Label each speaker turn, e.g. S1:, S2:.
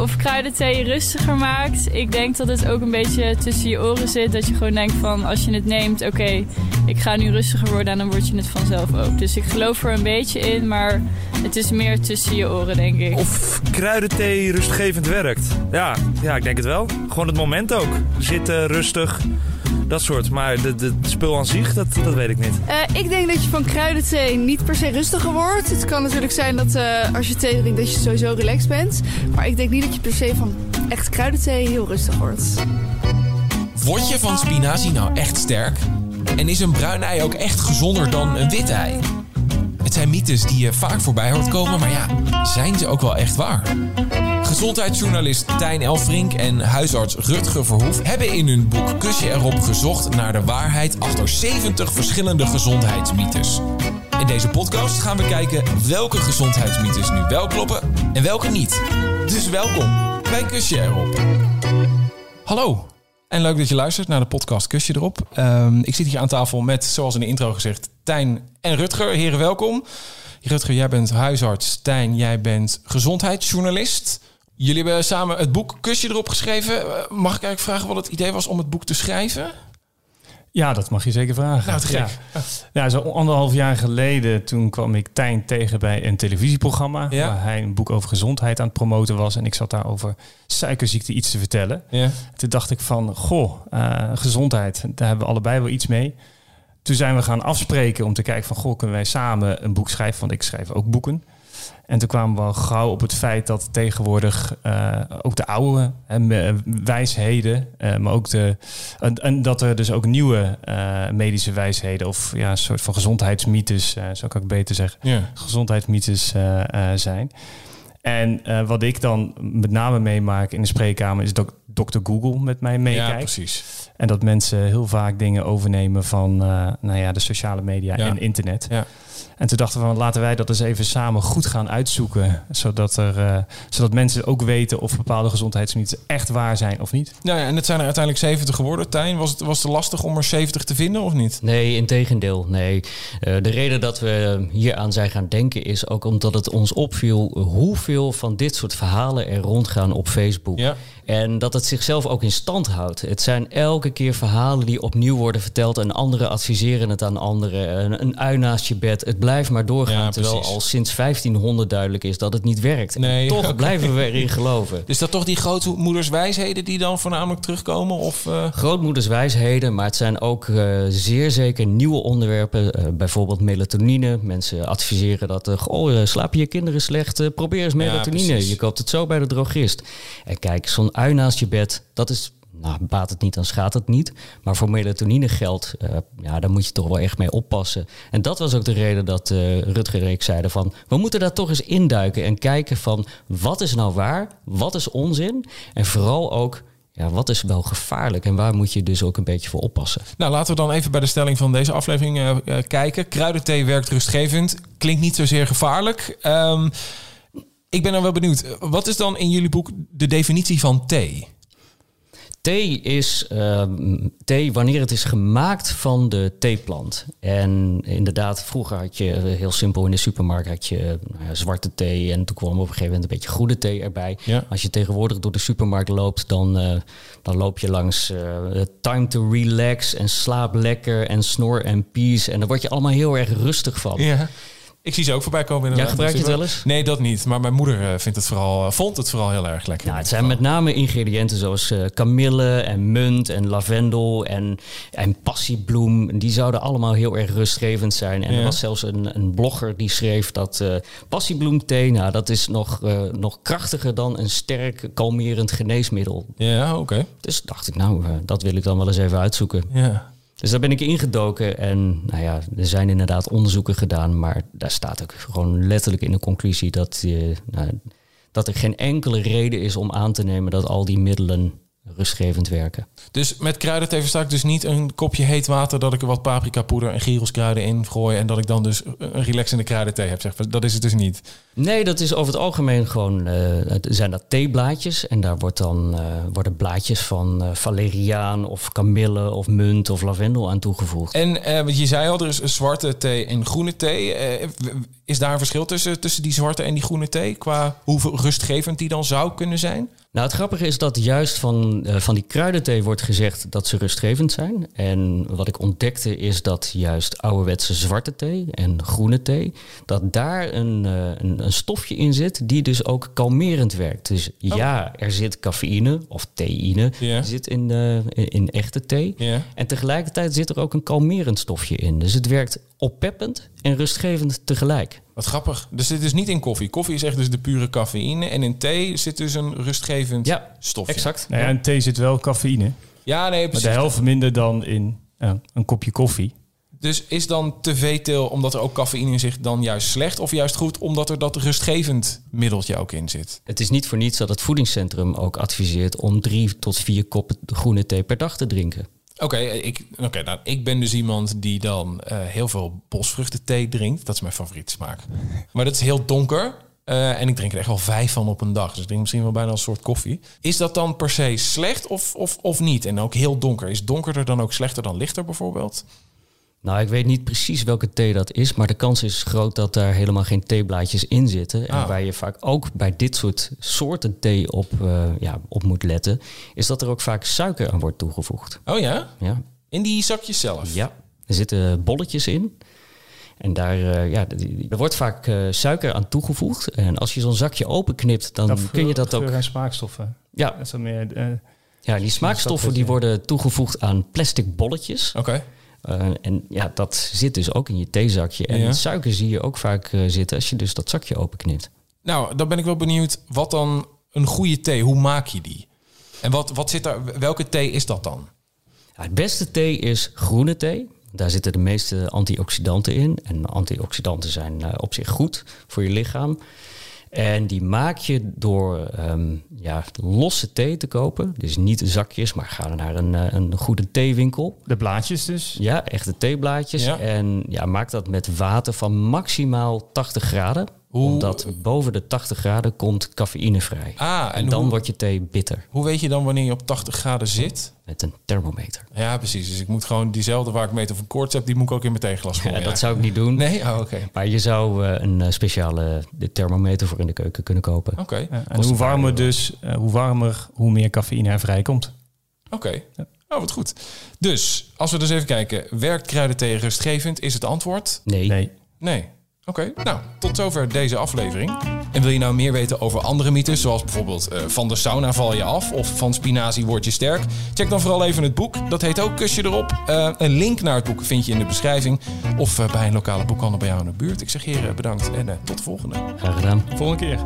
S1: Of kruidenthee rustiger maakt. Ik denk dat het ook een beetje tussen je oren zit. Dat je gewoon denkt van als je het neemt, oké, ik ga nu rustiger worden en dan word je het vanzelf ook. Dus ik geloof er een beetje in, maar het is meer tussen je oren, denk ik.
S2: Of kruidenthee rustgevend werkt. Ja, ja ik denk het wel. Gewoon het moment ook. Zitten, rustig dat soort. Maar de, de, spul aan zich, dat, dat weet ik niet.
S3: Uh, ik denk dat je van kruidenthee niet per se rustiger wordt. Het kan natuurlijk zijn dat uh, als je thee drinkt, dat je sowieso relaxed bent. Maar ik denk niet dat je per se van echt kruidenthee heel rustig wordt.
S4: Word je van spinazie nou echt sterk? En is een bruin ei ook echt gezonder dan een wit ei? Het zijn mythes die je vaak voorbij hoort komen, maar ja, zijn ze ook wel echt waar? Gezondheidsjournalist Tijn Elfrink en huisarts Rutger Verhoef hebben in hun boek Kusje erop gezocht naar de waarheid achter 70 verschillende gezondheidsmythes. In deze podcast gaan we kijken welke gezondheidsmythes nu wel kloppen en welke niet. Dus welkom bij Kusje erop. Hallo, en leuk dat je luistert naar de podcast Kusje erop. Um, ik zit hier aan tafel met, zoals in de intro gezegd, Tijn en Rutger. Heren, welkom. Rutger, jij bent huisarts. Tijn, jij bent gezondheidsjournalist. Jullie hebben samen het boek Kusje erop geschreven. Eh, mag ik eigenlijk vragen wat het idee was om het boek te schrijven?
S5: Ja, dat mag je zeker vragen.
S4: Nou, te gek.
S5: Ja. ja, zo anderhalf jaar geleden toen kwam ik Tijn tegen bij een televisieprogramma... Ja. waar hij een boek over gezondheid aan het promoten was. En ik zat daar over suikerziekte iets te vertellen. Ja. Toen dacht ik van, goh, uh, gezondheid, daar hebben we allebei wel iets mee. Toen zijn we gaan afspreken om te kijken van, goh, kunnen wij samen een boek schrijven? Want ik schrijf ook boeken. En toen kwamen we al gauw op het feit dat tegenwoordig uh, ook de oude hè, wijsheden, uh, maar ook de. En, en, dat er dus ook nieuwe uh, medische wijsheden of ja, een soort van gezondheidsmythes, zo kan ik beter zeggen, yeah. gezondheidsmythes zijn. En wat ik dan met name meemaak in de spreekkamer is dat Dr. Google met mij meekijkt. Ja,
S4: precies.
S5: En dat mensen heel vaak dingen overnemen van nou ja, de sociale media ja. en internet. Ja. En toen dachten we van laten wij dat eens even samen goed gaan uitzoeken. Zodat, er, uh, zodat mensen ook weten of bepaalde gezondheidsmythes echt waar zijn of niet.
S4: Nou ja, en het zijn er uiteindelijk 70 geworden. Tijn, was het, was het lastig om er 70 te vinden of niet?
S6: Nee, in tegendeel. Nee. Uh, de reden dat we hier aan zijn gaan denken is ook omdat het ons opviel hoeveel van dit soort verhalen er rondgaan op Facebook. Ja. En dat het zichzelf ook in stand houdt. Het zijn elke keer verhalen die opnieuw worden verteld en anderen adviseren het aan anderen. Een, een ui naast je bed. Het blijft maar doorgaan. Ja, terwijl al sinds 1500 duidelijk is dat het niet werkt. Nee, toch okay. blijven we erin geloven.
S4: Dus dat toch die grootmoederswijsheden die dan voornamelijk terugkomen? Of, uh...
S6: Grootmoederswijsheden, maar het zijn ook uh, zeer zeker nieuwe onderwerpen. Uh, bijvoorbeeld melatonine. Mensen adviseren dat, oh, slaap je kinderen slecht? probeer eens melatonine. Ja, je koopt het zo bij de drogist. En kijk, zo'n ui naast je bed, dat is nou, baat het niet, dan schaadt het niet. Maar voor melatonine geldt, uh, ja, daar moet je toch wel echt mee oppassen. En dat was ook de reden dat uh, Rutger en ik zeiden van... we moeten daar toch eens induiken en kijken van... wat is nou waar, wat is onzin? En vooral ook... Ja, wat is wel gevaarlijk en waar moet je dus ook een beetje voor oppassen?
S4: Nou, laten we dan even bij de stelling van deze aflevering uh, kijken. Kruidenthee werkt rustgevend, klinkt niet zozeer gevaarlijk. Um, ik ben dan wel benieuwd. Wat is dan in jullie boek de definitie van thee?
S6: Thee is uh, thee wanneer het is gemaakt van de theeplant. En inderdaad, vroeger had je uh, heel simpel in de supermarkt had je nou ja, zwarte thee. En toen kwam op een gegeven moment een beetje goede thee erbij. Ja. Als je tegenwoordig door de supermarkt loopt, dan, uh, dan loop je langs eh, time to relax en slaap lekker en snor en peace. En daar word je allemaal heel erg rustig van.
S4: Ja. Ik zie ze ook voorbij komen.
S6: Ja, gebruik je het wel eens?
S4: Nee, dat niet. Maar mijn moeder eh, vindt het vooral, eh, vond het vooral heel erg lekker.
S6: Nou, het zijn met name ingrediënten zoals uh, kamille en munt en lavendel en, en passiebloem. Die zouden allemaal heel erg rustgevend zijn. En ja. er was zelfs een, een blogger die schreef dat uh, passiebloemthee, nou, dat is nog, uh, nog krachtiger dan een sterk kalmerend geneesmiddel.
S4: Ja, oké. Okay.
S6: Dus dacht ik, nou, dat wil ik dan wel eens even uitzoeken.
S4: Ja.
S6: Dus daar ben ik ingedoken en nou ja, er zijn inderdaad onderzoeken gedaan, maar daar staat ook gewoon letterlijk in de conclusie dat je, nou, dat er geen enkele reden is om aan te nemen dat al die middelen rustgevend werken.
S4: Dus met kruidenthee versta ik dus niet een kopje heet water... dat ik er wat paprika poeder en gyroskruiden in gooi... en dat ik dan dus een relaxende kruidenthee heb. Zeg. Dat is het dus niet.
S6: Nee, dat is over het algemeen gewoon... Uh, zijn dat theeblaadjes en daar wordt dan, uh, worden blaadjes van uh, valeriaan... of kamille of munt of lavendel aan toegevoegd.
S4: En wat je zei al, er is zwarte thee en groene thee. is daar een verschil tussen, tussen die zwarte en die groene thee... qua hoe rustgevend die dan zou kunnen zijn?
S6: Nou, het grappige is dat juist van, uh, van die kruidenthee wordt gezegd dat ze rustgevend zijn. En wat ik ontdekte is dat juist ouderwetse zwarte thee en groene thee, dat daar een, uh, een, een, stofje in zit die dus ook kalmerend werkt. Dus oh. ja, er zit cafeïne of theïne yeah. zit in, uh, in, in, echte thee. Yeah. En tegelijkertijd zit er ook een kalmerend stofje in. Dus het werkt oppeppend en rustgevend tegelijk.
S4: Wat grappig. Dus dit is niet in koffie. Koffie is echt dus de pure cafeïne. En in thee zit dus een rustgevend ja, stofje.
S6: exact.
S5: Nou ja, in thee zit wel cafeïne.
S4: Ja, nee,
S5: precies. Maar de helft minder dan in een kopje koffie.
S4: Dus is dan te veel omdat er ook cafeïne in zit, dan juist slecht of juist goed omdat er dat rustgevend middeltje ook in zit?
S6: Het is niet voor niets dat het voedingscentrum ook adviseert om drie tot vier koppen groene thee per dag te drinken.
S4: Oké, ik, oké, nou, ik ben dus iemand die dan uh, heel veel bosvruchtenthee drinkt. Dat is mijn favoriete smaak. Maar dat is heel donker. Uh, en ik drink er echt wel vijf van op een dag. Dus ik drink misschien wel bijna een soort koffie. Is dat dan per se slecht of, of, of niet? En ook heel donker. Is donkerder dan ook slechter dan lichter bijvoorbeeld?
S6: Nou, ik weet niet precies welke thee dat is, maar de kans is groot dat daar helemaal geen theeblaadjes in zitten. En ah. waar je vaak ook bij dit soort soorten thee op, uh, ja, op moet letten, is dat er ook vaak suiker aan wordt toegevoegd.
S4: Oh ja?
S6: Ja.
S4: In die zakjes zelf?
S6: Ja, er zitten bolletjes in. En daar uh, ja, er wordt vaak uh, suiker aan toegevoegd. En als je zo'n zakje openknipt, dan dat kun je dat ook.
S5: en smaakstoffen.
S6: Ja.
S5: Dat is meer, uh,
S6: ja, die smaakstoffen die worden toegevoegd aan plastic bolletjes.
S4: Oké.
S6: Uh, en ja, dat zit dus ook in je theezakje. En ja. suiker zie je ook vaak uh, zitten als je dus dat zakje openknipt.
S4: Nou, dan ben ik wel benieuwd, wat dan een goede thee, hoe maak je die? En wat, wat zit daar, welke thee is dat dan?
S6: Ja, het beste thee is groene thee. Daar zitten de meeste antioxidanten in. En antioxidanten zijn uh, op zich goed voor je lichaam. En die maak je door um, ja, losse thee te kopen. Dus niet zakjes, maar ga naar een, een goede theewinkel.
S5: De blaadjes dus?
S6: Ja, echte theeblaadjes. Ja. En ja, maak dat met water van maximaal 80 graden. Hoe? Omdat boven de 80 graden komt cafeïne vrij.
S4: Ah,
S6: en, dan wordt je thee bitter.
S4: Hoe weet je dan wanneer je op 80 graden zit?
S6: Met een thermometer.
S4: Ja, precies. Dus ik moet gewoon diezelfde waar ik meter van koorts heb, die moet ik ook in mijn theeglas gooien.
S6: Ja, dat zou ik niet doen.
S4: Nee? Oh, oké.
S6: Maar je zou uh, een speciale thermometer voor in de keuken kunnen kopen.
S4: Oké. Okay.
S5: Ja, en hoe warmer dus, uh, hoe warmer, hoe meer cafeïne er vrijkomt.
S4: Oké. Okay. Ja. Oh, wat goed. Dus, als we dus even kijken. Werkt kruidenthee rustgevend? Is het antwoord?
S6: Nee.
S5: Nee.
S4: Nee. Oké, okay, nou, tot zover deze aflevering. En wil je nou meer weten over andere mythes, zoals bijvoorbeeld uh, van de sauna val je af of van spinazie word je sterk? Check dan vooral even het boek. Dat heet ook Kusje erop. Uh, een link naar het boek vind je in de beschrijving of uh, bij een lokale boekhandel bij jou in de buurt. Ik zeg heren bedankt en tot de volgende.
S6: Graag gedaan.
S4: Volgende keer.